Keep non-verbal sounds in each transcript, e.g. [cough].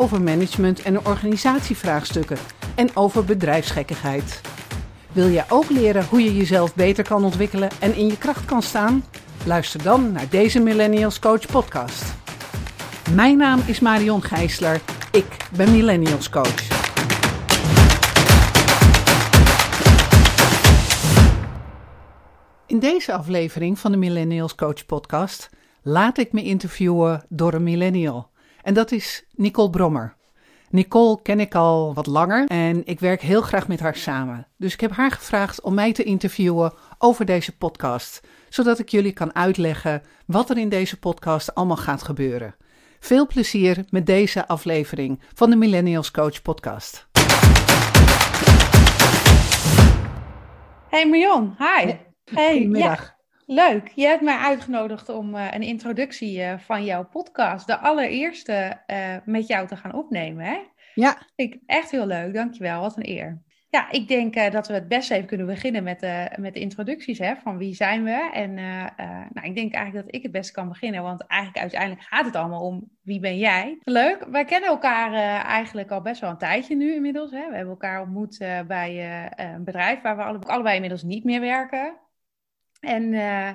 over management en organisatievraagstukken en over bedrijfsgekkigheid. Wil jij ook leren hoe je jezelf beter kan ontwikkelen en in je kracht kan staan? Luister dan naar deze Millennials Coach podcast. Mijn naam is Marion Gijsler. Ik ben Millennials Coach. In deze aflevering van de Millennials Coach podcast laat ik me interviewen door een millennial. En dat is Nicole Brommer. Nicole ken ik al wat langer en ik werk heel graag met haar samen. Dus ik heb haar gevraagd om mij te interviewen over deze podcast, zodat ik jullie kan uitleggen wat er in deze podcast allemaal gaat gebeuren. Veel plezier met deze aflevering van de Millennials Coach podcast. Hey Marion, hi. Hey, Goedemiddag. ja, leuk. Je hebt mij uitgenodigd om eh, een introductie eh, van jouw podcast, de allereerste, eh, met jou te gaan opnemen. Hè? Ja, Vind ik echt heel leuk, dankjewel. Wat een eer. Ja, ik denk dat we het best even kunnen beginnen met, de met de introducties hè, van wie zijn we. En nou, ik denk eigenlijk dat ik het best kan beginnen, want eigenlijk uiteindelijk gaat het allemaal om wie ben jij. Leuk, wij kennen elkaar eigenlijk al best wel een tijdje nu inmiddels. Hè. We hebben elkaar ontmoet bij een bedrijf waar we alle- allebei inmiddels niet meer werken. En eh,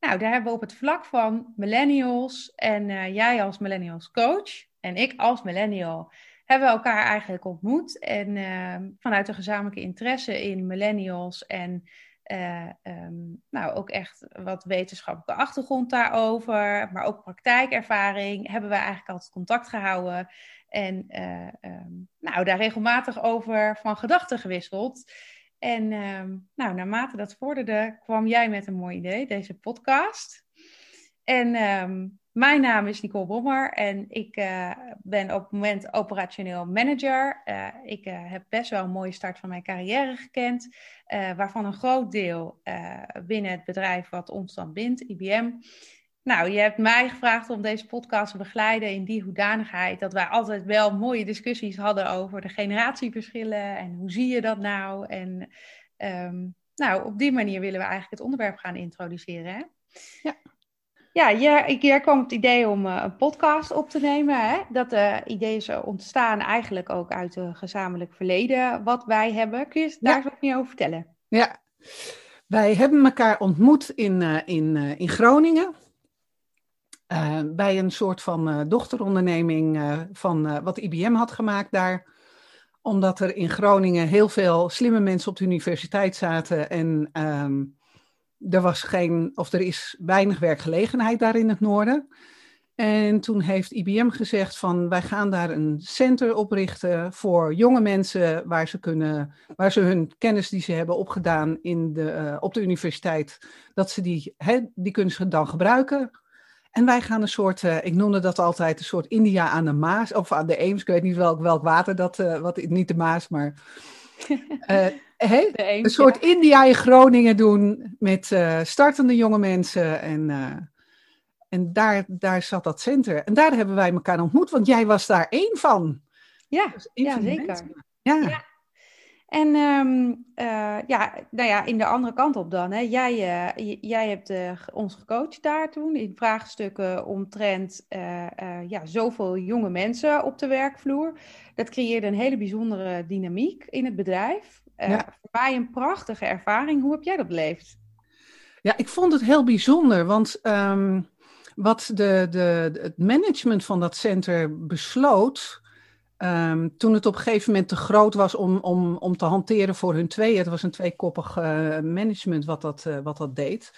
nou, daar hebben we op het vlak van millennials en eh, jij als millennials coach en ik als millennial hebben we elkaar eigenlijk ontmoet. En eh, vanuit een gezamenlijke interesse in millennials en eh, ehm, nou, ook echt wat wetenschappelijke achtergrond daarover, maar ook praktijkervaring, hebben we eigenlijk altijd contact gehouden. En eh, ehm, nou, daar regelmatig over van gedachten gewisseld. En ehm, nou, naarmate dat vorderde, kwam jij met een mooi idee, deze podcast. En ehm, mijn naam is Nicole Bommer en ik eh, ben op het moment operationeel manager. Eh, ik eh, heb best wel een mooie start van mijn carrière gekend, waarvan een groot deel binnen het bedrijf wat ons dan bindt, IBM. Nou, je hebt mij gevraagd om deze podcast te begeleiden in die hoedanigheid dat wij altijd wel mooie discussies hadden over de generatieverschillen en hoe zie je dat nou? En ehm, nou, op die manier willen we eigenlijk het onderwerp gaan introduceren. Hè? Ja. Ja, jij kwam het idee om eh, een podcast op te nemen. Hè? Dat eh idee is ontstaan eigenlijk ook uit een gezamenlijk verleden wat wij hebben. Kun je daar Ja. eens wat meer over vertellen? ja. Wij hebben elkaar ontmoet in, eh, in, in Groningen. Eh, bij een soort van eh, dochteronderneming eh, van wat IBM had gemaakt daar. Omdat er in Groningen heel veel slimme mensen op de universiteit zaten. En ehm, er was geen, of er is weinig werkgelegenheid daar in het noorden. En toen heeft IBM gezegd van wij gaan daar een center oprichten voor jonge mensen waar ze kunnen, waar ze hun kennis die ze hebben opgedaan in de, op de universiteit, dat ze die, die kunnen ze dan gebruiken. En wij gaan een soort, eh, ik noemde dat altijd een soort India aan de Maas of aan de Eems. Ik weet niet welk, welk water dat, eh, wat, niet de Maas, maar [laughs] eh, De een, een soort India in Groningen doen met startende jonge mensen. En, en daar, daar zat dat center. En daar hebben wij elkaar ontmoet, want jij was daar één van. Ja, Dus ja zeker. Ja. En ehm, eh, ja, nou ja, in de andere kant op dan. Hè. Jij, eh, jij hebt eh, ons gecoacht daar toen in vraagstukken omtrent ja, zoveel jonge mensen op de werkvloer. Dat creëerde een hele bijzondere dynamiek in het bedrijf. Ja. Voor mij een prachtige ervaring. Hoe heb jij dat beleefd? Ja, ik vond het heel bijzonder, want ehm, wat de, de, de- het management van dat center besloot, ehm, toen het op een gegeven moment te groot was om, om, om te hanteren voor hun tweeën, het was een tweekoppig eh, management wat dat, eh, wat dat deed.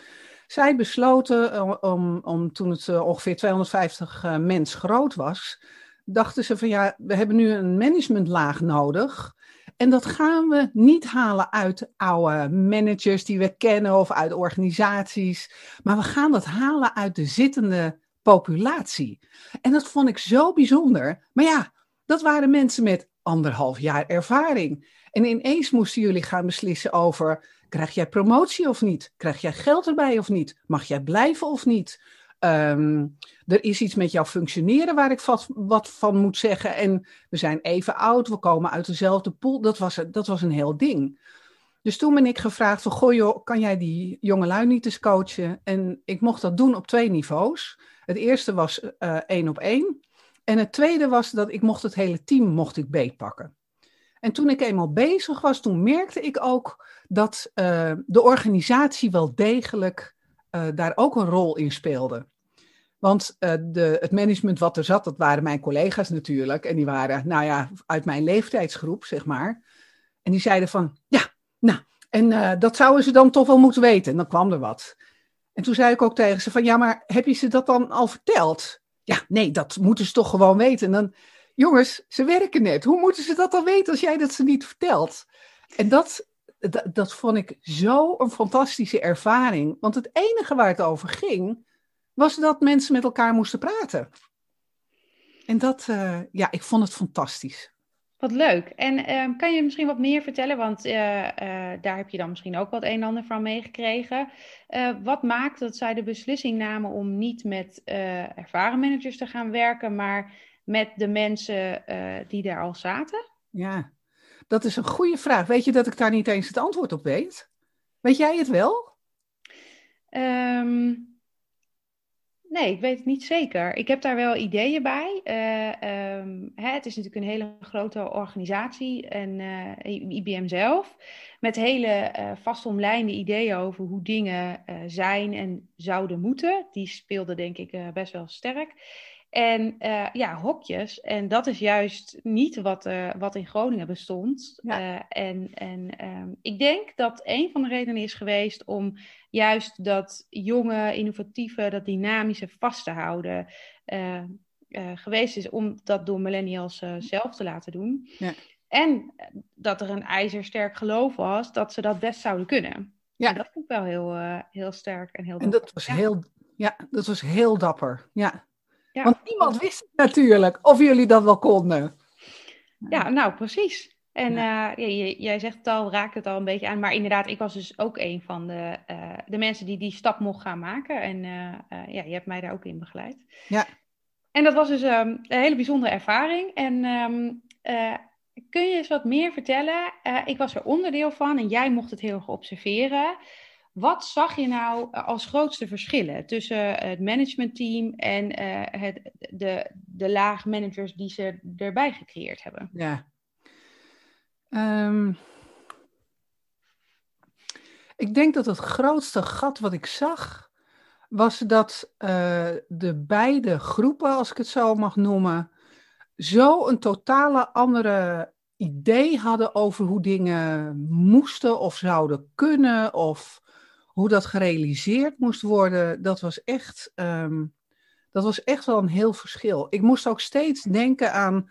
Zij besloten eh, om, om toen het ongeveer 250 eh, mens groot was, dachten ze van ja, we hebben nu een managementlaag nodig. En dat gaan we niet halen uit oude managers die we kennen of uit organisaties. Maar we gaan dat halen uit de zittende populatie. En dat vond ik zo bijzonder. Maar ja, dat waren mensen met anderhalf jaar ervaring. En ineens moesten jullie gaan beslissen over, krijg jij promotie of niet? Krijg jij geld erbij of niet? Mag jij blijven of niet? Ehm, er is iets met jouw functioneren waar ik wat, wat, van moet zeggen. En we zijn even oud, we komen uit dezelfde pool. Dat was, dat was een heel ding. Dus toen ben ik gevraagd van, kan jij die jongelui niet eens coachen? En ik mocht dat doen op twee niveaus. Het eerste was uh, één op één. En het tweede was dat ik mocht het hele team mocht ik beetpakken. En toen ik eenmaal bezig was, toen merkte ik ook dat uh, de organisatie wel degelijk uh, daar ook een rol in speelde. Want uh, de, het management wat er zat, dat waren mijn collega's natuurlijk. En die waren, nou ja, uit mijn leeftijdsgroep, zeg maar. En die zeiden van, ja, nou, en dat zouden ze dan toch wel moeten weten. En dan kwam er wat. En toen zei ik ook tegen ze van, ja, maar heb je ze dat dan al verteld? Ja, nee, dat moeten ze toch gewoon weten. En dan, jongens, ze werken net. Hoe moeten ze dat dan weten als jij dat ze niet vertelt? En dat, dat, vond ik zo een fantastische ervaring. Want het enige waar het over ging, was dat mensen met elkaar moesten praten. En dat, uh, ja, ik vond het fantastisch. Wat leuk. En uh, kan je misschien wat meer vertellen? Want uh, daar heb je dan misschien ook wat een en ander van meegekregen. wat maakt dat zij de beslissing namen om niet met ervaren managers te gaan werken, maar met de mensen die daar al zaten? Ja, dat is een goede vraag. Weet je dat ik daar niet eens het antwoord op weet? Weet jij het wel? Um, Nee, ik weet het niet zeker. Ik heb daar wel ideeën bij. Uh, um, hè, het is natuurlijk een hele grote organisatie en uh, IBM zelf. Met hele uh, vastomlijnde ideeën over hoe dingen zijn en zouden moeten. Die speelden denk ik best wel sterk. En uh, ja, hokjes. En dat is juist niet wat, uh, wat in Groningen bestond. Ja. Uh, en en um, ik denk dat een van de redenen is geweest om juist dat jonge, innovatieve, dat dynamische vast te houden. geweest is om dat door millennials zelf te laten doen. Ja. En dat er een ijzersterk geloof was dat ze dat best zouden kunnen. Ja. En dat vond ik wel heel, heel sterk en heel. En dat was, ja. heel, ja, dat was heel dapper. Ja. Ja. Want niemand wist het natuurlijk of jullie dat wel konden. Ja, nou precies. En ja. Uh, jij zegt het al, raakt het al een beetje aan. Maar inderdaad, ik was dus ook een van de, uh, de mensen die die stap mocht gaan maken. En uh, ja, je hebt mij daar ook in begeleid. Ja. En dat was dus um, een hele bijzondere ervaring. En um, kun je eens wat meer vertellen? ik was er onderdeel van en jij mocht het heel erg observeren. Wat zag je nou eh, als grootste verschillen tussen het managementteam en uh, het, de, de laag managers die ze erbij gecreëerd hebben? Ja. Um, ik denk dat het grootste gat wat ik zag, was dat de beide groepen, als ik het zo mag noemen, zo een totale andere idee hadden over hoe dingen moesten of zouden kunnen of hoe dat gerealiseerd moest worden, dat was echt, um, dat was echt wel een heel verschil. Ik moest ook steeds denken aan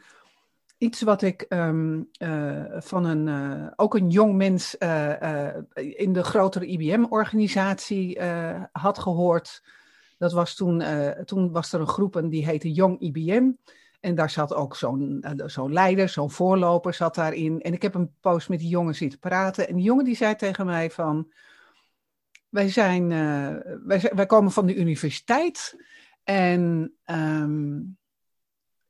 iets wat ik um, uh, van een, uh, ook een jong mens uh, in de grotere IBM-organisatie had gehoord. Dat was toen, toen was er een groep en die heette Jong IBM. En daar zat ook zo'n zo'n leider, zo'n voorloper zat daarin. En ik heb een poos met die jongen zitten praten. En die jongen die zei tegen mij van... Wij, zijn, uh, wij, wij komen van de universiteit en um,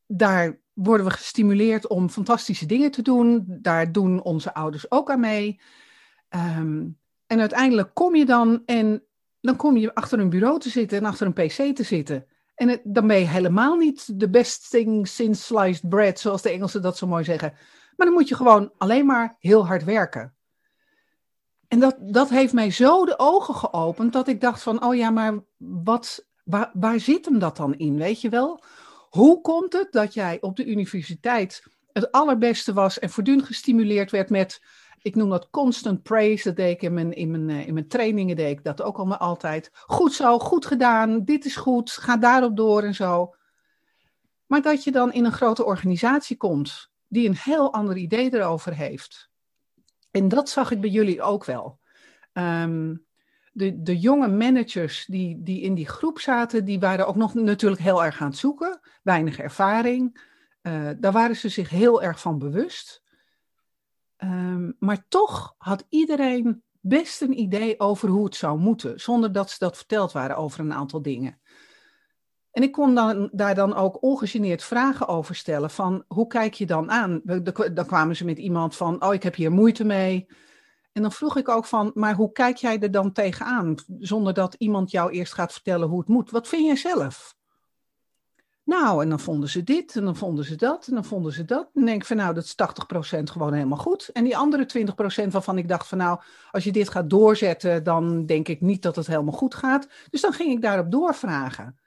daar worden we gestimuleerd om fantastische dingen te doen. Daar doen onze ouders ook aan mee. Um, en uiteindelijk kom je dan en dan kom je achter een bureau te zitten en achter een pc te zitten. En het, dan ben je helemaal niet de best thing since sliced bread, zoals de Engelsen dat zo mooi zeggen. Maar dan moet je gewoon alleen maar heel hard werken. En dat, dat heeft mij zo de ogen geopend dat ik dacht van, oh ja, maar wat, waar, waar zit hem dat dan in, weet je wel? Hoe komt het dat jij op de universiteit het allerbeste was en voortdurend gestimuleerd werd met, ik noem dat constant praise, dat deed ik in mijn, in mijn, eh, in mijn trainingen, deed dat ook allemaal altijd. Goed zo, goed gedaan, dit is goed, ga daarop door en zo. Maar dat je dan in een grote organisatie komt die een heel ander idee erover heeft en dat zag ik bij jullie ook wel. Um, de, de jonge managers die, die in die groep zaten, die waren ook nog natuurlijk heel erg aan het zoeken. Weinig ervaring. daar waren ze zich heel erg van bewust. Ehm, maar toch had iedereen best een idee over hoe het zou moeten, zonder dat ze dat verteld waren over een aantal dingen. En ik kon dan, daar dan ook ongegeneerd vragen over stellen van hoe kijk je dan aan? Dan kwamen ze met iemand van, oh ik heb hier moeite mee. En dan vroeg ik ook van, maar hoe kijk jij er dan tegenaan? Zonder dat iemand jou eerst gaat vertellen hoe het moet. Wat vind jij zelf? Nou, en dan vonden ze dit, en dan vonden ze dat, en dan vonden ze dat. En dan denk ik van, nou, dat is 80% gewoon helemaal goed. En die andere 20% waarvan ik dacht van, nou, als je dit gaat doorzetten, dan denk ik niet dat het helemaal goed gaat. Dus dan ging ik daarop doorvragen.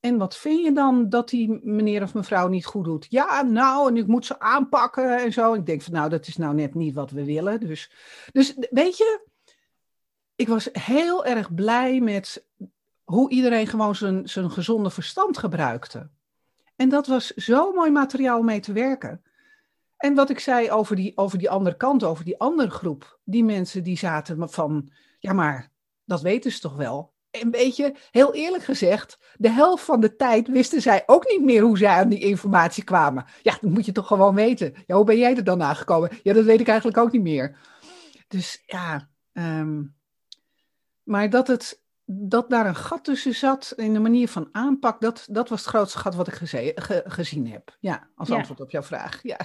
En wat vind je dan dat die meneer of mevrouw niet goed doet? Ja, nou, en ik moet ze aanpakken en zo. Ik denk van, nou, dat is nou net niet wat we willen. Dus, dus weet je, ik was heel erg blij met hoe iedereen gewoon zijn, zijn gezonde verstand gebruikte. En dat was zo mooi materiaal om mee te werken. En wat ik zei over die, over die andere kant, over die andere groep, die mensen die zaten van, ja maar, dat weten ze toch wel. Een beetje, heel eerlijk gezegd, de helft van de tijd wisten zij ook niet meer hoe zij aan die informatie kwamen. Ja, dat moet je toch gewoon weten. Ja, hoe ben jij er dan aangekomen? Ja, dat weet ik eigenlijk ook niet meer. Dus ja, ehm, maar dat het, dat daar een gat tussen zat in de manier van aanpak, dat, dat was het grootste gat wat ik gezien heb. Ja, als antwoord op jouw vraag. Ja.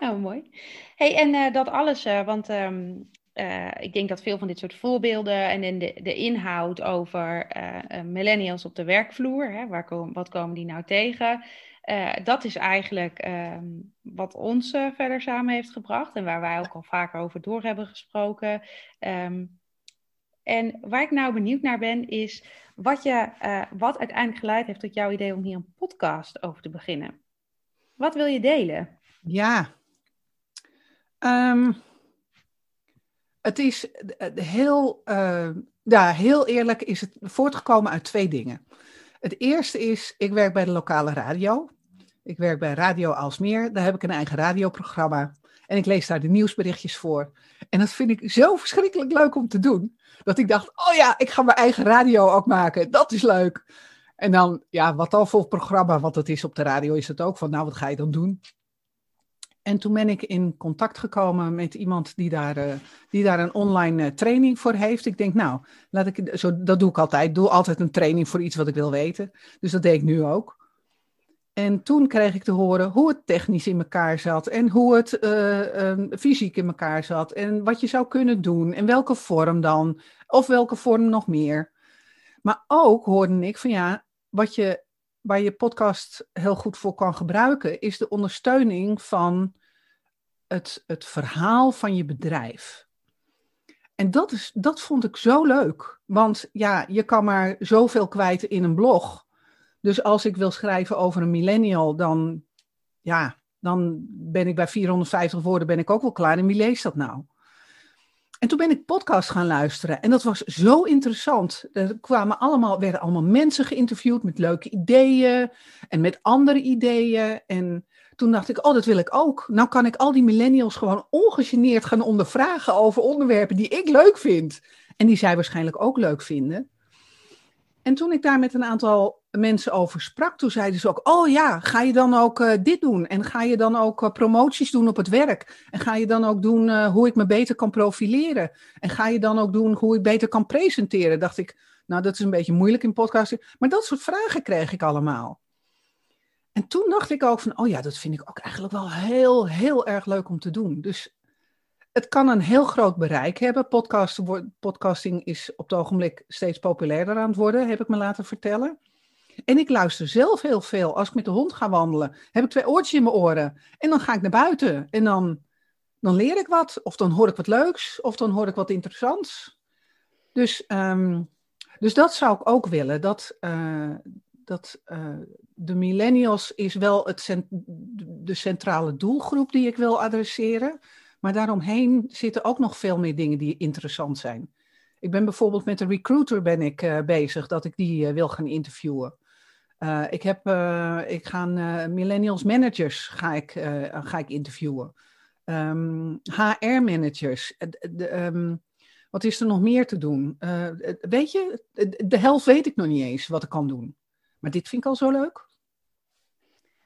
nou, [laughs] mooi. Hey, en uh, dat alles, uh, want um, uh, ik denk dat veel van dit soort voorbeelden en in de, de inhoud over millennials op de werkvloer, hè, waar wat komen die nou tegen? dat is eigenlijk um, wat ons verder samen heeft gebracht en waar wij ook al vaker over door hebben gesproken. Um, en waar ik nou benieuwd naar ben, is wat, je, wat uiteindelijk geleid heeft tot jouw idee om hier een podcast over te beginnen. Wat wil je delen? Ja, um, het is heel, uh, ja, heel eerlijk, is het voortgekomen uit twee dingen. Het eerste is, ik werk bij de lokale radio. Ik werk bij Radio Alsmeer. Daar heb ik een eigen radioprogramma. En ik lees daar de nieuwsberichtjes voor. En dat vind ik zo verschrikkelijk leuk om te doen. Dat ik dacht, oh ja, ik ga mijn eigen radio ook maken. Dat is leuk. En dan, ja, wat dan voor programma, wat het is op de radio, is het ook van, nou, wat ga je dan doen? En toen ben ik in contact gekomen met iemand die daar, uh, die daar een online uh, training voor heeft. Ik denk, nou, laat ik, zo, dat doe ik altijd. Ik doe altijd een training voor iets wat ik wil weten. Dus dat deed ik nu ook. En toen kreeg ik te horen hoe het technisch in elkaar zat en hoe het uh, fysiek in elkaar zat en wat je zou kunnen doen en welke vorm dan of welke vorm nog meer. Maar ook hoorde ik van ja, wat je, waar je podcast heel goed voor kan gebruiken, is de ondersteuning van het, het verhaal van je bedrijf. En dat, is, dat vond ik zo leuk. Want ja, je kan maar zoveel kwijt in een blog. Dus als ik wil schrijven over een millennial, dan, ja, dan ben ik bij 450 woorden ben ik ook wel klaar. En wie leest dat nou? En toen ben ik podcast gaan luisteren. En dat was zo interessant. Er kwamen allemaal, werden allemaal mensen geïnterviewd met leuke ideeën en met andere ideeën. En toen dacht ik, oh, dat wil ik ook. Nou kan ik al die millennials gewoon ongegeneerd gaan ondervragen over onderwerpen die ik leuk vind. En die zij waarschijnlijk ook leuk vinden. En toen ik daar met een aantal mensen over sprak, toen zeiden ze ook: Oh ja, ga je dan ook uh, dit doen? En ga je dan ook uh, promoties doen op het werk? En ga je dan ook doen uh, hoe ik me beter kan profileren? En ga je dan ook doen hoe ik beter kan presenteren? Dacht ik, nou, dat is een beetje moeilijk in podcasting. Maar dat soort vragen kreeg ik allemaal. En toen dacht ik ook van, oh ja, dat vind ik ook eigenlijk wel heel, heel erg leuk om te doen. Dus het kan een heel groot bereik hebben. Podcast, podcasting is op het ogenblik steeds populairder aan het worden, heb ik me laten vertellen. En ik luister zelf heel veel. Als ik met de hond ga wandelen, heb ik twee oortjes in mijn oren. En dan ga ik naar buiten. En dan, dan leer ik wat. Of dan hoor ik wat leuks. Of dan hoor ik wat interessants. Dus, um, dus dat zou ik ook willen. Dat, uh, dat uh, de millennials is wel het de centrale doelgroep die ik wil adresseren. Maar daaromheen zitten ook nog veel meer dingen die interessant zijn. Ik ben bijvoorbeeld met een recruiter ben ik, uh, bezig, dat ik die uh, wil gaan interviewen. Ik, heb, ik ga millennials managers ga ik, ga ik interviewen. Um, ehm, HR-managers. Um, wat is er nog meer te doen? weet je, de helft weet ik nog niet eens wat ik kan doen. Maar dit vind ik al zo leuk.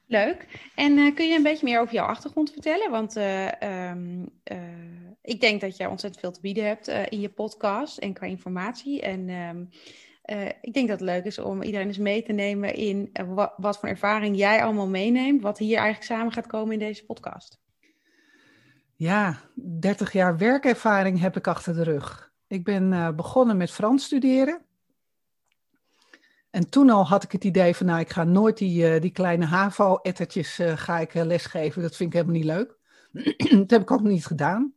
Leuk. En uh, kun je een beetje meer over jouw achtergrond vertellen? Want uh, um, uh, ik denk dat jij ontzettend veel te bieden hebt in je podcast en qua informatie. En um, ik denk dat het leuk is om iedereen eens mee te nemen in wat, wat voor ervaring jij allemaal meeneemt, wat hier eigenlijk samen gaat komen in deze podcast. Ja, 30 jaar werkervaring heb ik achter de rug. Ik ben begonnen met Frans studeren. En toen al had ik het idee van, nou, ik ga nooit die, uh, die kleine HAVO-ettertjes uh, ga ik uh, lesgeven. Dat vind ik helemaal niet leuk. [clears throat] dat heb ik ook niet gedaan.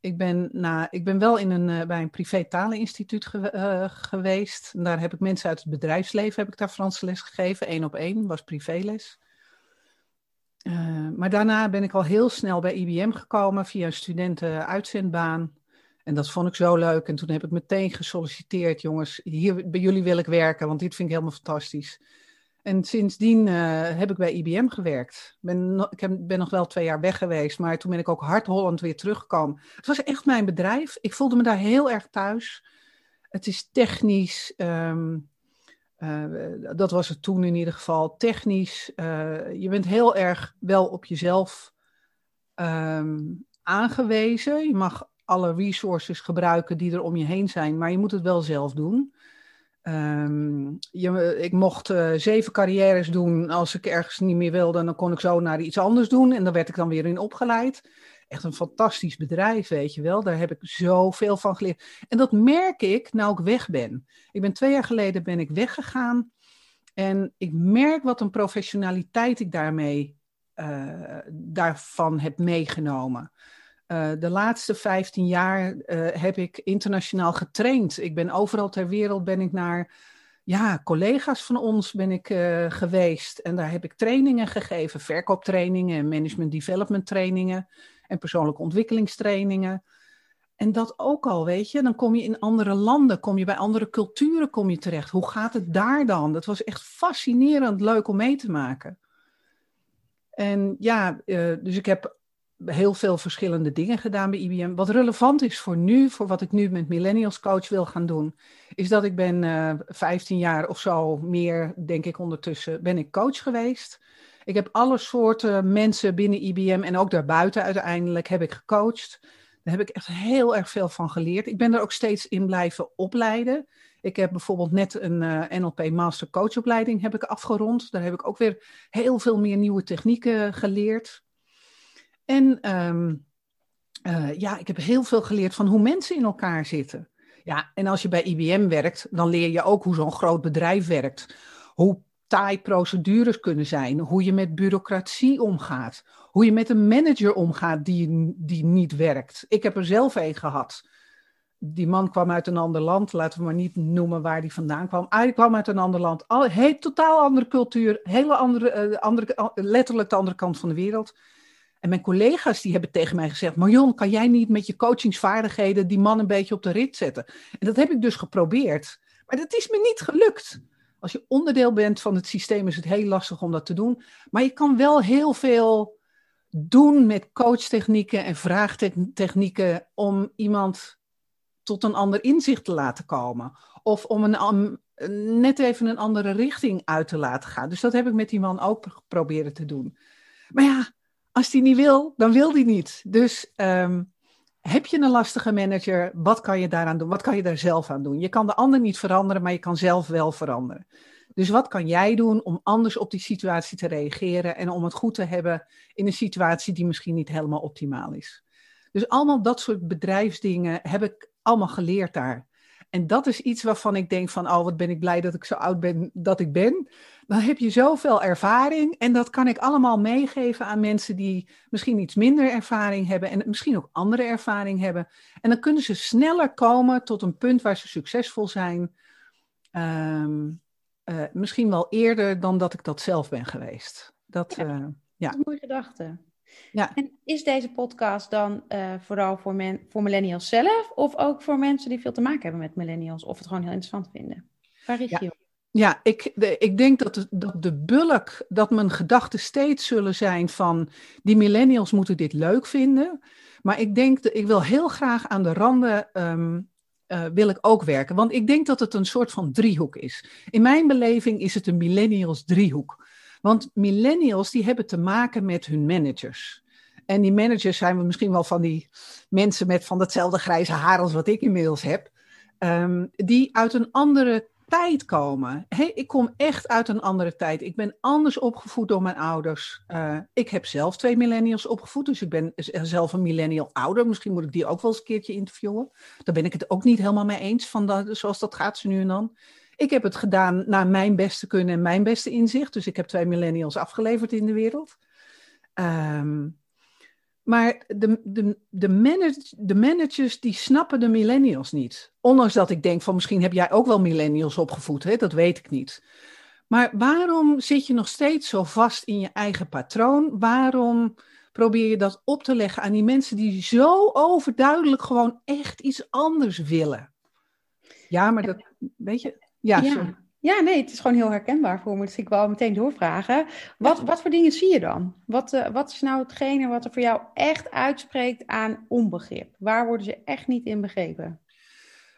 ik, ben na, ik ben wel in een, bij een privé taleninstituut ge geweest. En daar heb ik mensen uit het bedrijfsleven, heb ik daar Franse les gegeven. één op één, was privéles. maar daarna ben ik al heel snel bij IBM gekomen via een studenten-uitzendbaan. En dat vond ik zo leuk. En toen heb ik meteen gesolliciteerd, jongens, hier bij jullie wil ik werken, want dit vind ik helemaal fantastisch. En sindsdien uh, heb ik bij IBM gewerkt. Ben, ik heb, ben nog wel twee jaar weg geweest, maar toen ben ik ook hard Holland weer teruggekomen. Het was echt mijn bedrijf. Ik voelde me daar heel erg thuis. Het is technisch, um, uh, dat was het toen in ieder geval, technisch. Uh, je bent heel erg wel op jezelf um, aangewezen. Je mag alle resources gebruiken die er om je heen zijn, maar je moet het wel zelf doen. Um, je, ik mocht uh, zeven carrières doen. Als ik ergens niet meer wilde, dan kon ik zo naar iets anders doen. En daar werd ik dan weer in opgeleid. Echt een fantastisch bedrijf, weet je wel. Daar heb ik zoveel van geleerd. En dat merk ik nou ik weg ben. Ik ben twee jaar geleden ben ik weggegaan. En ik merk wat een professionaliteit ik daarmee uh, daarvan heb meegenomen. Uh, de laatste 15 jaar uh, heb ik internationaal getraind. Ik ben overal ter wereld ben ik naar ja, collega's van ons ben ik uh, geweest. En daar heb ik trainingen gegeven, verkooptrainingen, management development trainingen en persoonlijke ontwikkelingstrainingen. En dat ook al, weet je, dan kom je in andere landen, kom je bij andere culturen kom je terecht. Hoe gaat het daar dan? Dat was echt fascinerend leuk om mee te maken. En ja, dus ik heb heel veel verschillende dingen gedaan bij IBM. Wat relevant is voor nu, voor wat ik nu met Millennials Coach wil gaan doen, is dat ik ben uh, eh, 15 jaar of zo meer, denk ik ondertussen, ben ik coach geweest. Ik heb alle soorten mensen binnen IBM en ook daarbuiten uiteindelijk heb ik gecoacht. Daar heb ik echt heel erg veel van geleerd. Ik ben er ook steeds in blijven opleiden. Ik heb bijvoorbeeld net een eh, NLP Master Coachopleiding heb ik afgerond. Daar heb ik ook weer heel veel meer nieuwe technieken geleerd. En um, uh, ja, ik heb heel veel geleerd van hoe mensen in elkaar zitten. Ja, en als je bij IBM werkt, dan leer je ook hoe zo'n groot bedrijf werkt. Hoe taai procedures kunnen zijn, hoe je met bureaucratie omgaat, hoe je met een manager omgaat die, die niet werkt. Ik heb er zelf een gehad. Die man kwam uit een ander land, laten we maar niet noemen waar die vandaan kwam. Hij kwam uit een ander land, al, totaal andere cultuur, hele andere, uh, andere, letterlijk de andere kant van de wereld. En mijn collega's die hebben tegen mij gezegd: Marion, kan jij niet met je coachingsvaardigheden die man een beetje op de rit zetten? En dat heb ik dus geprobeerd. Maar dat is me niet gelukt. Als je onderdeel bent van het systeem is het heel lastig om dat te doen. Maar je kan wel heel veel doen met coachtechnieken en vraagtechnieken om iemand tot een ander inzicht te laten komen. Of om een, net even een andere richting uit te laten gaan. Dus dat heb ik met die man ook geprobeerd te doen. Maar ja, als die niet wil, dan wil die niet. Dus um, heb je een lastige manager, wat kan je daaraan doen? Wat kan je daar zelf aan doen? Je kan de ander niet veranderen, maar je kan zelf wel veranderen. Dus wat kan jij doen om anders op die situatie te reageren en om het goed te hebben in een situatie die misschien niet helemaal optimaal is? Dus allemaal dat soort bedrijfsdingen heb ik allemaal geleerd daar. En dat is iets waarvan ik denk van, oh wat ben ik blij dat ik zo oud ben dat ik ben dan heb je zoveel ervaring en dat kan ik allemaal meegeven aan mensen die misschien iets minder ervaring hebben en misschien ook andere ervaring hebben. En dan kunnen ze sneller komen tot een punt waar ze succesvol zijn. Um, uh, misschien wel eerder dan dat ik dat zelf ben geweest. Dat, ja, uh, ja. Dat is een mooie gedachte. Ja. En is deze podcast dan uh, vooral voor, men, voor millennials zelf of ook voor mensen die veel te maken hebben met millennials of het gewoon heel interessant vinden? Waar is ja. je op? Ja, ik, de, ik denk dat de, dat de bulk, dat mijn gedachten steeds zullen zijn van die millennials moeten dit leuk vinden. Maar ik denk, dat ik wil heel graag aan de randen um, uh, wil ik ook werken. Want ik denk dat het een soort van driehoek is. In mijn beleving is het een millennials driehoek. Want millennials die hebben te maken met hun managers. En die managers zijn we misschien wel van die mensen met van datzelfde grijze haar als wat ik inmiddels heb. Ehm, die uit een andere tijd komen. Hey, ik kom echt uit een andere tijd. Ik ben anders opgevoed door mijn ouders. Uh, ik heb zelf twee millennials opgevoed, dus ik ben zelf een millennial ouder. Misschien moet ik die ook wel eens een keertje interviewen. Daar ben ik het ook niet helemaal mee eens, van dat, zoals dat gaat ze nu en dan. Ik heb het gedaan naar mijn beste kunnen en mijn beste inzicht. Dus ik heb twee millennials afgeleverd in de wereld. Um, maar de, de, de, manage, de managers die snappen de millennials niet. Ondanks dat ik denk van misschien heb jij ook wel millennials opgevoed, hè? dat weet ik niet. Maar waarom zit je nog steeds zo vast in je eigen patroon? Waarom probeer je dat op te leggen aan die mensen die zo overduidelijk gewoon echt iets anders willen? Ja, maar dat, weet je, ja, ja. Ja, nee, het is gewoon heel herkenbaar voor me. Dus ik wil meteen doorvragen. Wat, wat voor dingen zie je dan? Wat, uh, wat is nou hetgene wat er voor jou echt uitspreekt aan onbegrip? Waar worden ze echt niet in begrepen?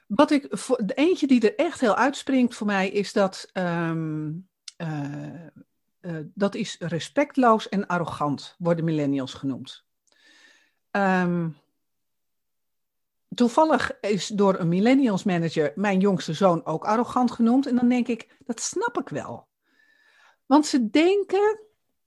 Wat ik, voor, de eentje die er echt heel uitspringt voor mij is dat, um, uh, uh, dat is respectloos en arrogant, worden millennials genoemd. Um, toevallig is door een millennials manager mijn jongste zoon ook arrogant genoemd. En dan denk ik, dat snap ik wel. Want ze denken,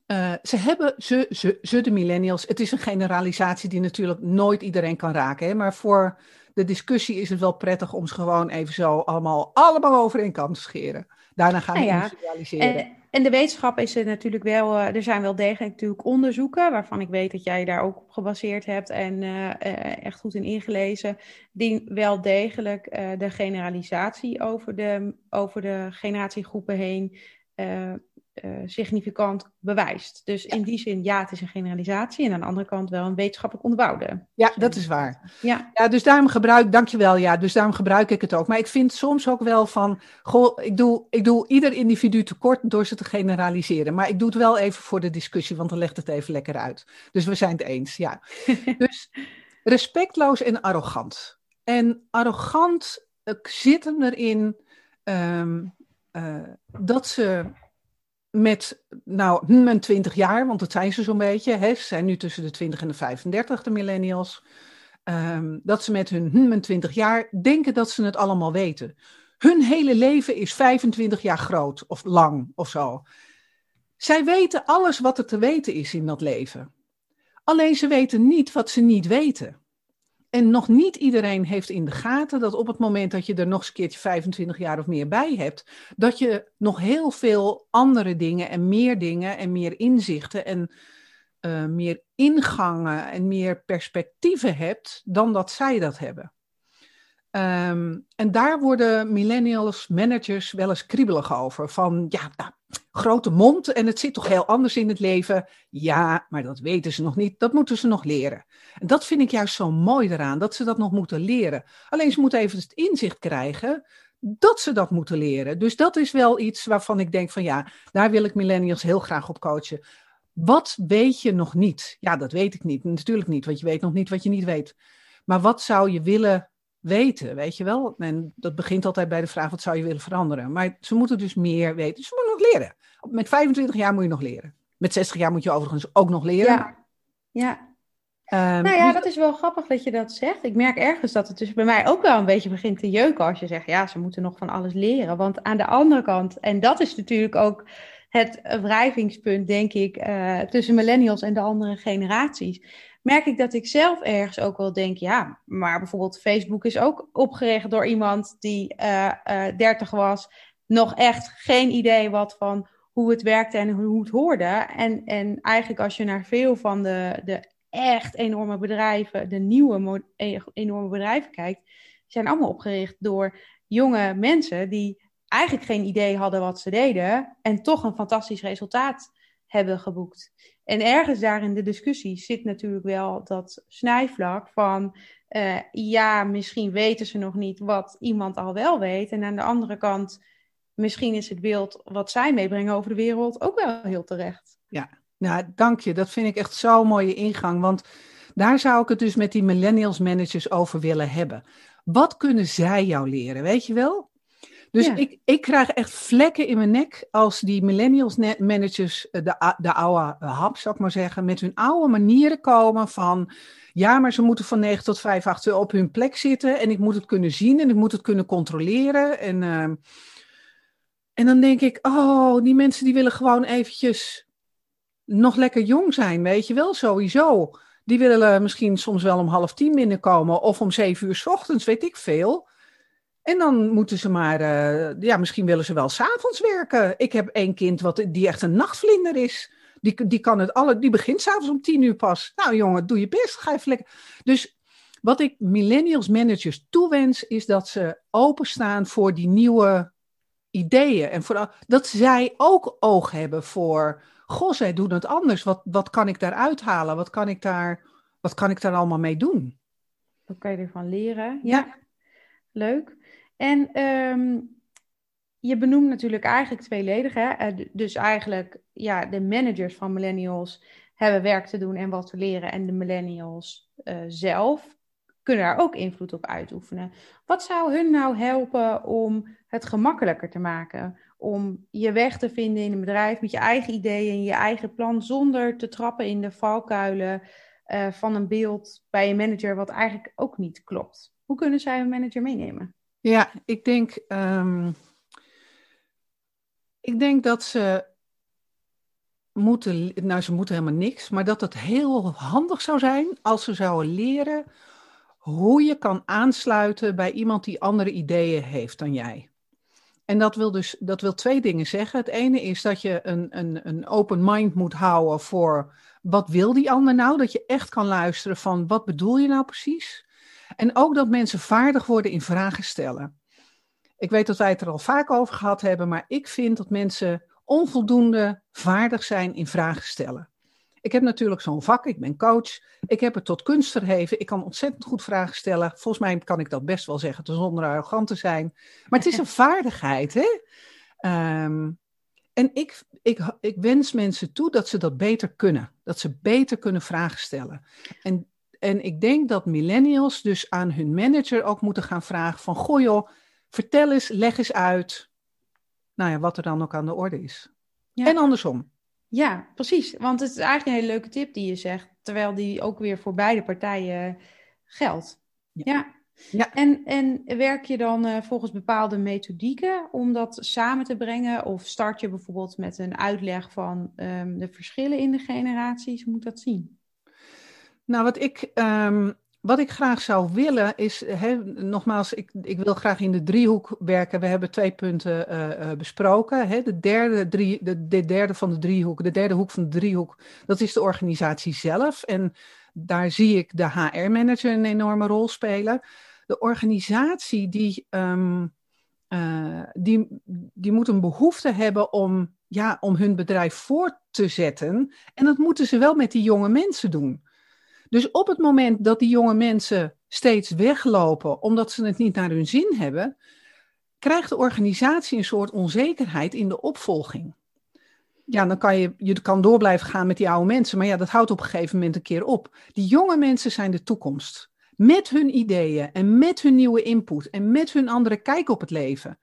uh, ze hebben, ze, ze, ze de millennials, het is een generalisatie die natuurlijk nooit iedereen kan raken. Hè? Maar voor de discussie is het wel prettig om ze gewoon even zo allemaal, allemaal over één kant te scheren. Daarna gaan we nou ja, individualiseren. En de wetenschap is er natuurlijk wel, uh, er zijn wel degelijk natuurlijk onderzoeken, waarvan ik weet dat jij daar ook op gebaseerd hebt en uh, uh, echt goed in ingelezen, die wel degelijk de generalisatie over de, over de generatiegroepen heen significant bewijst. Dus in die zin, ja, het is een generalisatie. En aan de andere kant wel een wetenschappelijk onderbouwde. Ja, dat is waar. Ja. ja, dus daarom gebruik, dankjewel, ja, dus daarom gebruik ik het ook. Maar ik vind soms ook wel van, goh, ik doe, ik doe ieder individu tekort door ze te generaliseren. Maar ik doe het wel even voor de discussie, want dan legt het even lekker uit. Dus we zijn het eens, ja. [laughs] dus respectloos en arrogant. En arrogant uh, zit hem erin um, uh, dat ze met, nou, mijn 20 jaar, want dat zijn ze zo'n beetje. Hè, ze zijn nu tussen de 20 en de 35, de millennials. Um, dat ze met hun mijn 20 jaar denken dat ze het allemaal weten. Hun hele leven is 25 jaar groot of lang of zo. Zij weten alles wat er te weten is in dat leven. Alleen ze weten niet wat ze niet weten. En nog niet iedereen heeft in de gaten dat op het moment dat je er nog eens een keertje 25 jaar of meer bij hebt, dat je nog heel veel andere dingen en meer dingen en meer inzichten en uh, meer ingangen en meer perspectieven hebt dan dat zij dat hebben. Um, en daar worden millennials managers wel eens kriebelig over. Van ja, nou, grote mond en het zit toch heel anders in het leven. Ja, maar dat weten ze nog niet. Dat moeten ze nog leren. En dat vind ik juist zo mooi eraan, dat ze dat nog moeten leren. Alleen ze moeten even het inzicht krijgen dat ze dat moeten leren. Dus dat is wel iets waarvan ik denk van ja, daar wil ik millennials heel graag op coachen. Wat weet je nog niet? Ja, dat weet ik niet. Natuurlijk niet, want je weet nog niet wat je niet weet. Maar wat zou je willen weten, weet je wel? En dat begint altijd bij de vraag, wat zou je willen veranderen? Maar ze moeten dus meer weten. Ze moeten nog leren. Met 25 jaar moet je nog leren. Met 60 jaar moet je overigens ook nog leren. Ja, ja. Um, nou ja, dus dat is wel grappig dat je dat zegt. Ik merk ergens dat het dus bij mij ook wel een beetje begint te jeuken als je zegt, ja, ze moeten nog van alles leren. Want aan de andere kant, en dat is natuurlijk ook het wrijvingspunt, denk ik, uh, tussen millennials en de andere generaties merk ik dat ik zelf ergens ook wel denk, ja, maar bijvoorbeeld Facebook is ook opgericht door iemand die uh, uh, 30 was, nog echt geen idee wat van hoe het werkte en hoe het hoorde. En, en eigenlijk als je naar veel van de, de echt enorme bedrijven, de nieuwe e-, enorme bedrijven kijkt, zijn allemaal opgericht door jonge mensen die eigenlijk geen idee hadden wat ze deden en toch een fantastisch resultaat hebben geboekt. En ergens daar in de discussie zit natuurlijk wel dat snijvlak van uh, ja, misschien weten ze nog niet wat iemand al wel weet. En aan de andere kant, misschien is het beeld wat zij meebrengen over de wereld ook wel heel terecht. Ja, nou, dank je. Dat vind ik echt zo'n mooie ingang. Want daar zou ik het dus met die millennials managers over willen hebben. Wat kunnen zij jou leren, weet je wel? Dus ik, ik krijg echt vlekken in mijn nek als die millennials managers, eh, de, de oude hap, zou ik maar zeggen, met hun oude manieren komen van, ja, maar ze moeten van 9 tot 5 achter op hun plek zitten en ik moet het kunnen zien en ik moet het kunnen controleren. En, uh, en dan denk ik, oh, die mensen die willen gewoon eventjes nog lekker jong zijn, weet je wel, sowieso. Die willen misschien soms wel om half tien binnenkomen of om zeven uur s ochtends, weet ik veel. En dan moeten ze maar, uh, ja, misschien willen ze wel s'avonds werken. Ik heb één kind wat, die echt een nachtvlinder is. Die, die, kan het alle, die begint s'avonds om tien uur pas. Nou jongen, doe je best, ga even lekker. Dus wat ik millennials managers toewens, is dat ze openstaan voor die nieuwe ideeën. En voor, dat zij ook oog hebben voor, goh, zij doen het anders. Wat, wat kan ik daar uithalen? Wat kan ik daar, wat kan ik daar allemaal mee doen? Wat kan je ervan leren? Ja, leuk. En um, je benoemt natuurlijk eigenlijk tweeledig. Hè? Eh, dus eigenlijk, ja, de managers van millennials hebben werk te doen en wat te leren. En de millennials uh, zelf kunnen daar ook invloed op uitoefenen. Wat zou hun nou helpen om het gemakkelijker te maken? Om je weg te vinden in een bedrijf met je eigen ideeën en je eigen plan, zonder te trappen in de valkuilen uh, van een beeld bij een manager, wat eigenlijk ook niet klopt. Hoe kunnen zij een manager meenemen? Ja, ik denk, um, ik denk dat ze moeten, nou ze moeten helemaal niks, maar dat het heel handig zou zijn als ze zouden leren hoe je kan aansluiten bij iemand die andere ideeën heeft dan jij. En dat wil dus dat wil twee dingen zeggen. Het ene is dat je een, een, een open mind moet houden voor wat wil die ander nou? Dat je echt kan luisteren van wat bedoel je nou precies? En ook dat mensen vaardig worden in vragen stellen. Ik weet dat wij het er al vaak over gehad hebben, maar ik vind dat mensen onvoldoende vaardig zijn in vragen stellen. Ik heb natuurlijk zo'n vak, ik ben coach. Ik heb het tot kunst verheven. Ik kan ontzettend goed vragen stellen. Volgens mij kan ik dat best wel zeggen, zonder arrogant te zijn. Maar het is een [laughs] vaardigheid, hè? Um, en ik, ik, ik wens mensen toe dat ze dat beter kunnen. Dat ze beter kunnen vragen stellen. En en ik denk dat millennials dus aan hun manager ook moeten gaan vragen van, goh joh, vertel eens, leg eens uit, nou ja, wat er dan ook aan de orde is. Ja. En andersom. Ja, precies. Want het is eigenlijk een hele leuke tip die je zegt, terwijl die ook weer voor beide partijen geldt. Ja. ja. En, en werk je dan uh, volgens bepaalde methodieken om dat samen te brengen? Of start je bijvoorbeeld met een uitleg van um, de verschillen in de generaties? Hoe moet dat zien? Nou, wat ik, um, wat ik graag zou willen is, he, nogmaals, ik, ik wil graag in de driehoek werken. We hebben twee punten uh, uh, besproken. De, derde drie, de, de derde van de driehoek, de derde hoek van de driehoek, dat is de organisatie zelf. En daar zie ik de HR-manager een enorme rol spelen. De organisatie die, uh, die, die moet een behoefte hebben om, ja, om hun bedrijf voort te zetten. En dat moeten ze wel met die jonge mensen doen. Dus op het moment dat die jonge mensen steeds weglopen omdat ze het niet naar hun zin hebben, krijgt de organisatie een soort onzekerheid in de opvolging. Ja, dan kan je, je kan door blijven gaan met die oude mensen, maar ja, dat houdt op een gegeven moment een keer op. Die jonge mensen zijn de toekomst. Met hun ideeën en met hun nieuwe input en met hun andere kijk op het leven.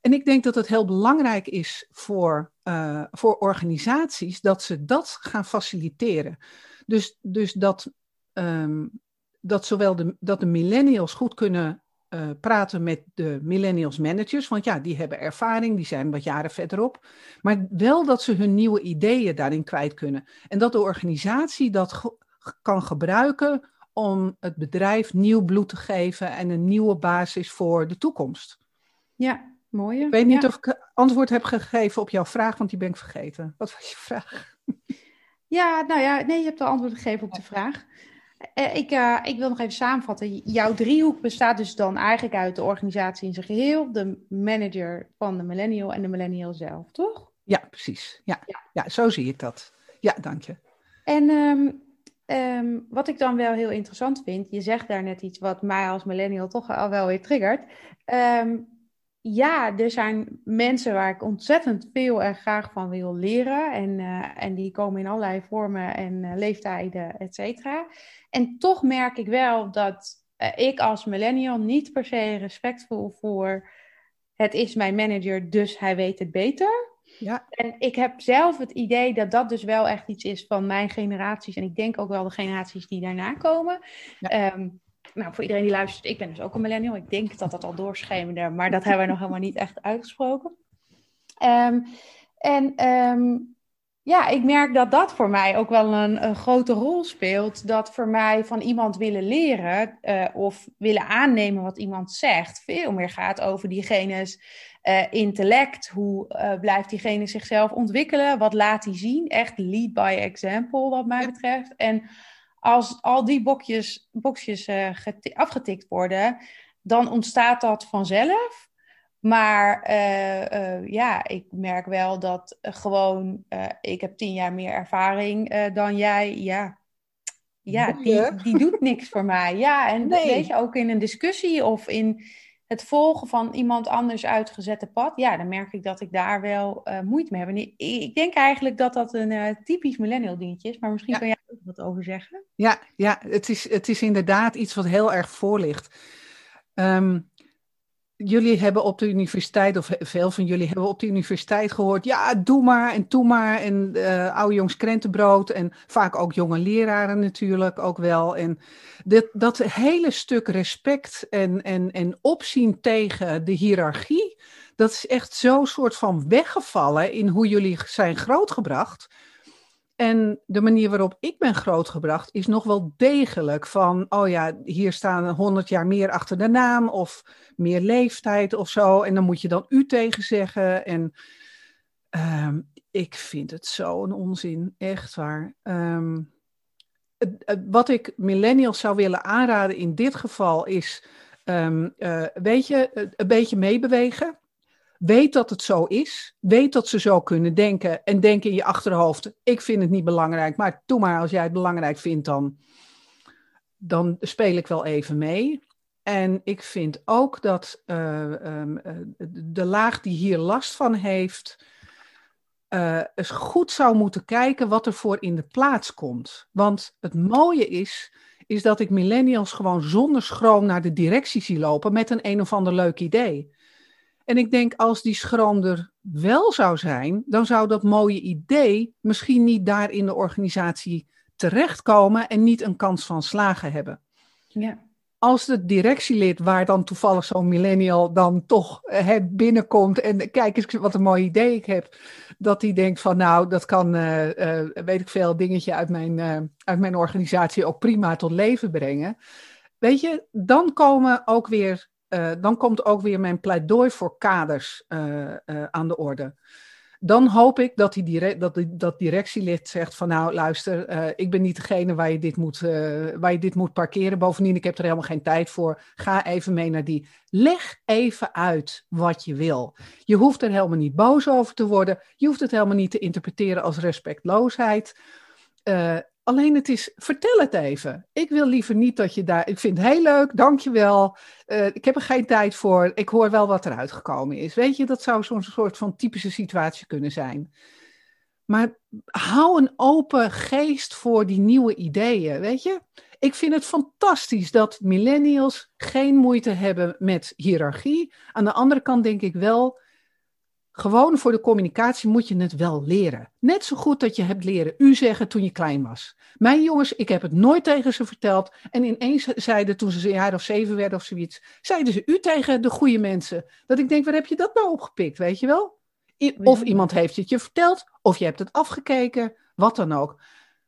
En ik denk dat het heel belangrijk is voor, uh, voor organisaties dat ze dat gaan faciliteren. Dus, dus dat um, dat zowel de, dat de millennials goed kunnen uh, praten met de millennials managers, want ja, die hebben ervaring, die zijn wat jaren verderop, maar wel dat ze hun nieuwe ideeën daarin kwijt kunnen. En dat de organisatie dat ge kan gebruiken om het bedrijf nieuw bloed te geven en een nieuwe basis voor de toekomst. Ja, mooi. Ik weet niet of ik antwoord heb gegeven op jouw vraag, want die ben ik vergeten. Wat was je vraag? Ja, nou ja, nee, je hebt de antwoord gegeven op de vraag. Eh, ik, uh, ik wil nog even samenvatten. Jouw driehoek bestaat dus dan eigenlijk uit de organisatie in zijn geheel, de manager van de millennial en de millennial zelf, toch? Ja, precies. Ja, ja. ja zo zie ik dat. Ja, dank je. En um, um, wat ik dan wel heel interessant vind, je zegt daar net iets wat mij als millennial toch al wel weer triggert. Um, ja, er zijn mensen waar ik ontzettend veel en graag van wil leren. En, uh, en die komen in allerlei vormen en uh, leeftijden, et cetera. En toch merk ik wel dat uh, ik als millennial niet per se respect voel voor het is mijn manager, dus hij weet het beter. Ja. En ik heb zelf het idee dat dat dus wel echt iets is van mijn generaties. En ik denk ook wel de generaties die daarna komen. Ja. Ehm, nou, voor iedereen die luistert, ik ben dus ook een millennial. Ik denk dat dat al doorschemerde, maar dat hebben we nog helemaal niet echt uitgesproken. Ehm, en ehm, ja, ik merk dat dat voor mij ook wel een, een grote rol speelt. Dat voor mij van iemand willen leren eh, of willen aannemen wat iemand zegt, veel meer gaat over diegene's uh, intellect. Hoe uh, blijft diegene zichzelf ontwikkelen? Wat laat hij zien? Echt lead by example, wat mij betreft. En als al die bokjes, boxjes afgetikt worden, dan ontstaat dat vanzelf. Maar uh, uh, ja, ik merk wel dat gewoon, ik heb tien jaar meer ervaring dan jij. Ja, ja die, die doet niks voor mij. Ja, en nee. weet je, ook in een discussie of in het volgen van iemand anders uitgezette pad. Ja, dan merk ik dat ik daar wel moeite mee heb. En ik, ik, denk eigenlijk dat dat een typisch millennial dingetje is. Maar misschien ja. kan jij wat over zeggen. Ja, ja het, is, het is inderdaad iets wat heel erg voor ligt. Um, jullie hebben op de universiteit, of veel van jullie hebben op de universiteit gehoord, ja, doe maar en doe maar. En uh, oude jongs krentenbrood en vaak ook jonge leraren natuurlijk ook wel. En dit, dat hele stuk respect en, en, en opzien tegen de hiërarchie, dat is echt zo'n soort van weggevallen in hoe jullie zijn grootgebracht. En de manier waarop ik ben grootgebracht is nog wel degelijk van, oh ja, hier staan 100 jaar meer achter de naam of meer leeftijd of zo. En dan moet je dan u tegen zeggen. En um, ik vind het zo'n onzin, echt waar. Het, wat ik millennials zou willen aanraden in dit geval is, um, uh, weet je, een beetje meebewegen. Weet dat het zo is. Weet dat ze zo kunnen denken. En denk in je achterhoofd: ik vind het niet belangrijk. Maar doe maar, als jij het belangrijk vindt, dan, dan speel ik wel even mee. En ik vind ook dat uh, um, de laag die hier last van heeft. Uh, eens goed zou moeten kijken wat er voor in de plaats komt. Want het mooie is, is dat ik millennials gewoon zonder schroom naar de directie zie lopen met een een of ander leuk idee. En ik denk, als die schroom er wel zou zijn, dan zou dat mooie idee misschien niet daar in de organisatie terechtkomen en niet een kans van slagen hebben. Ja. Als het directielid, waar dan toevallig zo'n millennial dan toch uh, binnenkomt en kijk eens wat een mooi idee ik heb, dat hij denkt van nou, dat kan, uh, uh, weet ik veel, dingetje uit mijn, uit mijn organisatie ook prima tot leven brengen. Weet je, dan komen ook weer uh, dan komt ook weer mijn pleidooi voor kaders uh, uh, aan de orde. Dan hoop ik dat, die direct, dat, die, directielid zegt van nou luister, ik ben niet degene waar je, dit moet, waar je dit moet parkeren. Bovendien, ik heb er helemaal geen tijd voor. Ga even mee naar die. Leg even uit wat je wil. Je hoeft er helemaal niet boos over te worden. Je hoeft het helemaal niet te interpreteren als respectloosheid. Alleen het is, vertel het even. Ik wil liever niet dat je daar, ik vind het heel leuk, dankjewel. Uh, ik heb er geen tijd voor, ik hoor wel wat eruit gekomen is. Weet je, dat zou zo'n soort van typische situatie kunnen zijn. Maar hou een open geest voor die nieuwe ideeën, weet je. Ik vind het fantastisch dat millennials geen moeite hebben met hiërarchie. Aan de andere kant denk ik wel, gewoon voor de communicatie moet je het wel leren. Net zo goed dat je hebt leren u zeggen toen je klein was. Mijn jongens, ik heb het nooit tegen ze verteld. En ineens zeiden toen ze een jaar of zeven werden of zoiets, zeiden ze u tegen de goede mensen. Dat ik denk, waar heb je dat nou opgepikt, weet je wel? Of iemand heeft het je verteld, of je hebt het afgekeken, wat dan ook.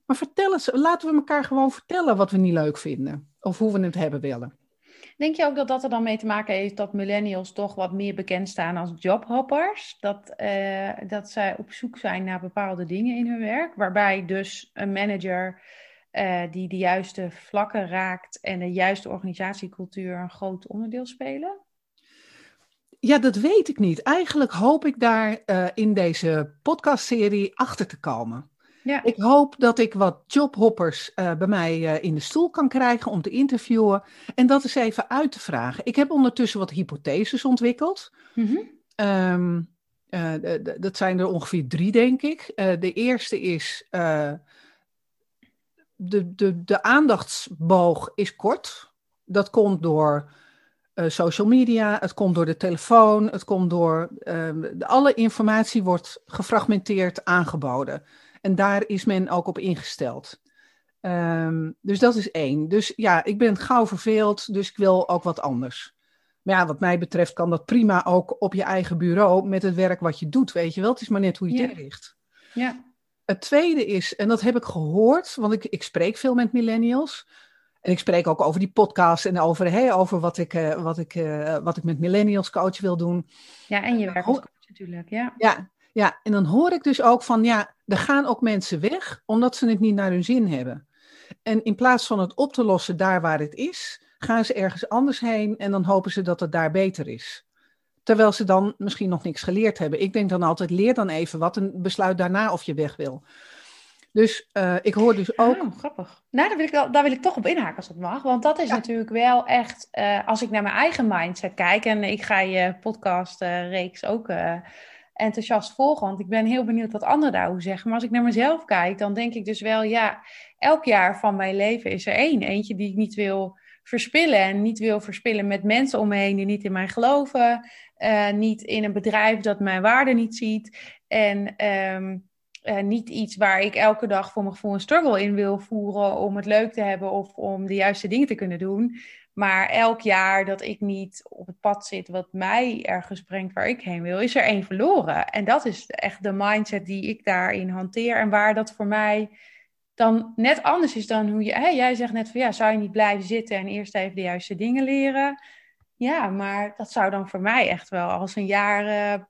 Maar vertel het, laten we elkaar gewoon vertellen wat we niet leuk vinden. Of hoe we het hebben willen. Denk je ook dat dat er dan mee te maken heeft dat millennials toch wat meer bekend staan als jobhoppers? Dat, uh, dat zij op zoek zijn naar bepaalde dingen in hun werk, waarbij dus een manager uh, die de juiste vlakken raakt en de juiste organisatiecultuur een groot onderdeel spelen? Ja, dat weet ik niet. Eigenlijk hoop ik daar uh, in deze podcastserie achter te komen. Ja. Ik hoop dat ik wat jobhoppers uh, bij mij uh, in de stoel kan krijgen om te interviewen en dat eens even uit te vragen. Ik heb ondertussen wat hypotheses ontwikkeld. Mm -hmm. um, uh, dat zijn er ongeveer drie, denk ik. de eerste is, de, de, de aandachtsboog is kort. Dat komt door social media, het komt door de telefoon, het komt door. Uh, alle informatie wordt gefragmenteerd aangeboden. En daar is men ook op ingesteld. Um, dus dat is één. Dus ja, ik ben gauw verveeld, dus ik wil ook wat anders. Maar ja, wat mij betreft kan dat prima ook op je eigen bureau met het werk wat je doet, weet je wel. Het is maar net hoe je het inricht. Ja. Het tweede is, en dat heb ik gehoord, want ik, ik spreek veel met millennials. En ik spreek ook over die podcast en over, hey, over wat, ik, uh, wat, ik, uh, wat ik met millennials coach wil doen. Ja, en je werk als coach natuurlijk, ja. Ja, ja, en dan hoor ik dus ook van, ja, er gaan ook mensen weg omdat ze het niet naar hun zin hebben. En in plaats van het op te lossen daar waar het is, gaan ze ergens anders heen en dan hopen ze dat het daar beter is. Terwijl ze dan misschien nog niks geleerd hebben. Ik denk dan altijd, leer dan even wat en besluit daarna of je weg wil. Dus uh, ik hoor dus ook. Oh, grappig. Nou, daar wil, ik, daar wil ik toch op inhaken als dat mag. Want dat is ja. natuurlijk wel echt. Uh, als ik naar mijn eigen mindset kijk. En ik ga je podcast-reeks ook uh, enthousiast volgen. Want ik ben heel benieuwd wat anderen daarover zeggen. Maar als ik naar mezelf kijk, dan denk ik dus wel. Ja, elk jaar van mijn leven is er één. Eentje die ik niet wil verspillen. En niet wil verspillen met mensen om me heen die niet in mij geloven. niet in een bedrijf dat mijn waarde niet ziet. En. Um, uh, niet iets waar ik elke dag voor mijn gevoel een struggle in wil voeren om het leuk te hebben of om de juiste dingen te kunnen doen. Maar elk jaar dat ik niet op het pad zit wat mij ergens brengt waar ik heen wil, is er één verloren. En dat is echt de mindset die ik daarin hanteer en waar dat voor mij dan net anders is dan hoe je. Hey, jij zegt net van ja, zou je niet blijven zitten en eerst even de juiste dingen leren? Ja, maar dat zou dan voor mij echt wel als een jaar. Uh,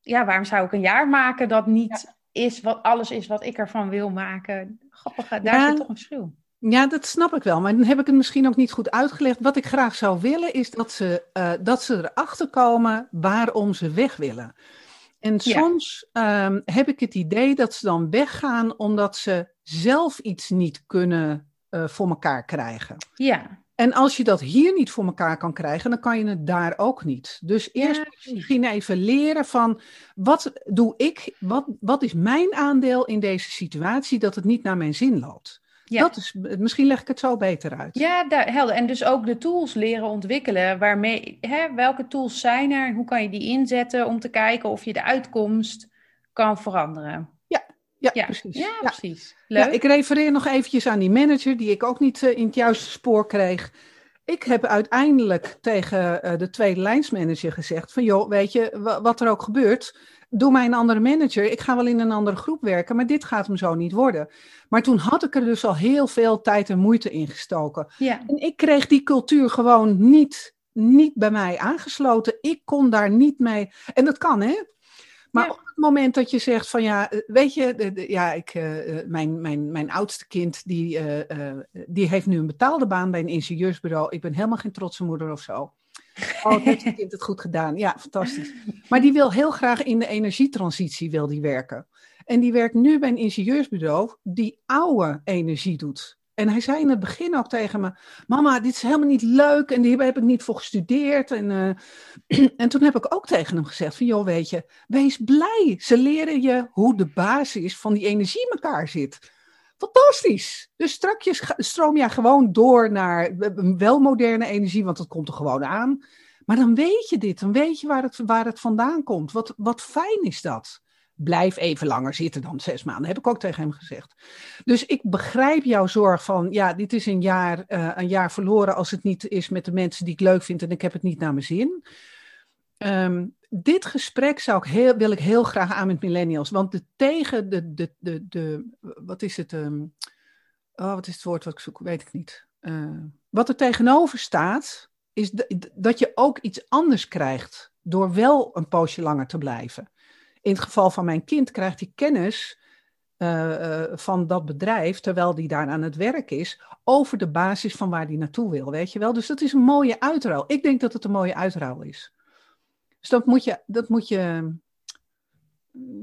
ja, waarom zou ik een jaar maken dat niet. Ja is wat alles is wat ik ervan wil maken. Grappig, daar ja, zit toch een verschil. Ja, dat snap ik wel. Maar dan heb ik het misschien ook niet goed uitgelegd. Wat ik graag zou willen is dat ze, uh, dat ze erachter komen waarom ze weg willen. En soms ja. um, heb ik het idee dat ze dan weggaan omdat ze zelf iets niet kunnen uh, voor elkaar krijgen. Ja. En als je dat hier niet voor elkaar kan krijgen, dan kan je het daar ook niet. Dus eerst ja, misschien even leren van wat doe ik, wat, wat is mijn aandeel in deze situatie dat het niet naar mijn zin loopt. Ja. Dat is, misschien leg ik het zo beter uit. Ja, daar, helder. En dus ook de tools leren ontwikkelen. Waarmee, hè, welke tools zijn er? Hoe kan je die inzetten om te kijken of je de uitkomst kan veranderen? Ja, ja, precies. Ja, ja. precies. Leuk. Ja, ik refereer nog eventjes aan die manager die ik ook niet uh, in het juiste spoor kreeg. Ik heb uiteindelijk tegen uh, de tweede lijnsmanager gezegd van joh, weet je, wat er ook gebeurt, doe mij een andere manager. Ik ga wel in een andere groep werken, maar dit gaat hem zo niet worden. Maar toen had ik er dus al heel veel tijd en moeite in gestoken. Ja. En ik kreeg die cultuur gewoon niet, niet bij mij aangesloten. Ik kon daar niet mee. En dat kan, hè? Maar ja. op het moment dat je zegt van ja, weet je, de, de, ja, ik, uh, mijn, mijn, mijn oudste kind die, uh, die heeft nu een betaalde baan bij een ingenieursbureau. Ik ben helemaal geen trotse moeder of zo. Oh, heeft het kind het goed gedaan? Ja, fantastisch. Maar die wil heel graag in de energietransitie wil die werken. En die werkt nu bij een ingenieursbureau die oude energie doet. En hij zei in het begin ook tegen me: Mama, dit is helemaal niet leuk en hier heb ik niet voor gestudeerd. En, uh, [clears throat] en toen heb ik ook tegen hem gezegd: van, Joh, weet je, wees blij. Ze leren je hoe de basis van die energie in elkaar zit. Fantastisch. Dus strakjes stroom je gewoon door naar wel moderne energie, want dat komt er gewoon aan. Maar dan weet je dit, dan weet je waar het, waar het vandaan komt. Wat, wat fijn is dat blijf even langer zitten dan zes maanden. Heb ik ook tegen hem gezegd. Dus ik begrijp jouw zorg van, ja, dit is een jaar, uh, een jaar verloren als het niet is met de mensen die ik leuk vind en ik heb het niet naar mijn zin. Um, dit gesprek zou ik heel, wil ik heel graag aan met millennials. Want de tegen, de, de, de, de wat is het? Um, oh, wat is het woord wat ik zoek? Weet ik niet. Uh, wat er tegenover staat, is dat je ook iets anders krijgt door wel een poosje langer te blijven in het geval van mijn kind krijgt hij kennis uh, uh, van dat bedrijf, terwijl die daar aan het werk is, over de basis van waar hij naartoe wil, weet je wel. Dus dat is een mooie uitruil. Ik denk dat het een mooie uitruil is. Dus dat moet je, dat moet je,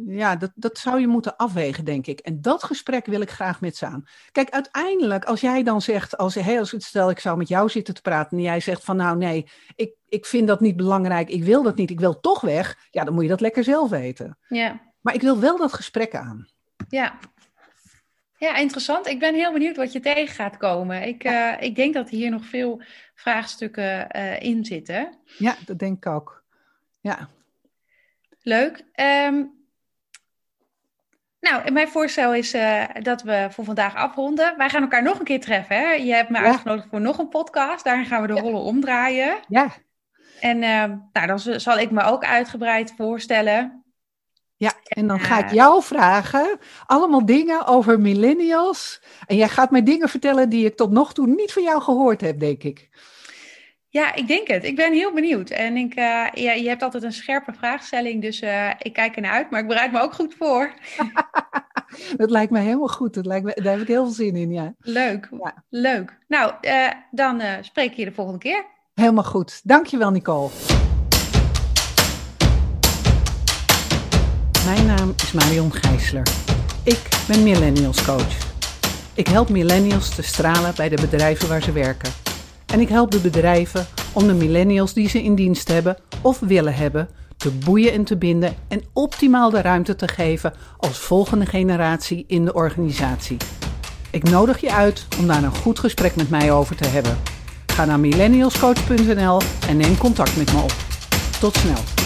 ja, dat, dat zou je moeten afwegen, denk ik. En dat gesprek wil ik graag met ze aan. Kijk, uiteindelijk, als jij dan zegt, als, hey, als stel ik zou met jou zitten te praten en jij zegt van nou nee, ik, ik vind dat niet belangrijk, ik wil dat niet, ik wil toch weg, ja, dan moet je dat lekker zelf weten. Ja. Maar ik wil wel dat gesprek aan. Ja. Ja, interessant. Ik ben heel benieuwd wat je tegen gaat komen. Ik, uh, ik denk dat hier nog veel vraagstukken uh, in zitten. Ja, dat denk ik ook. Ja. Leuk. Um, nou, mijn voorstel is uh, dat we voor vandaag afronden. Wij gaan elkaar nog een keer treffen. Hè? Je hebt me ja. uitgenodigd voor nog een podcast. Daarin gaan we de ja. rollen omdraaien. Ja. En uh, nou, dan zal ik me ook uitgebreid voorstellen. Ja, en dan ga ik jou vragen, allemaal dingen over millennials. En jij gaat mij dingen vertellen die ik tot nog toe niet van jou gehoord heb, denk ik. Ja, ik denk het. Ik ben heel benieuwd. En ik, uh, ja, je hebt altijd een scherpe vraagstelling, dus uh, ik kijk ernaar uit, maar ik bereid me ook goed voor. [laughs] dat lijkt me helemaal goed. Dat lijkt me, daar heb ik heel veel zin in, ja. Leuk, ja. leuk. Nou, uh, dan spreek je de volgende keer. Helemaal goed. Dankjewel, Nicole. Mijn naam is Marion Gijsler. Ik ben Millennials Coach. Ik help millennials te stralen bij de bedrijven waar ze werken. En ik help de bedrijven om de millennials die ze in dienst hebben of willen hebben te boeien en te binden en optimaal de ruimte te geven als volgende generatie in de organisatie. Ik nodig je uit om daar een goed gesprek met mij over te hebben. Ga naar millennialscoach.nl en neem contact met me op. Tot snel.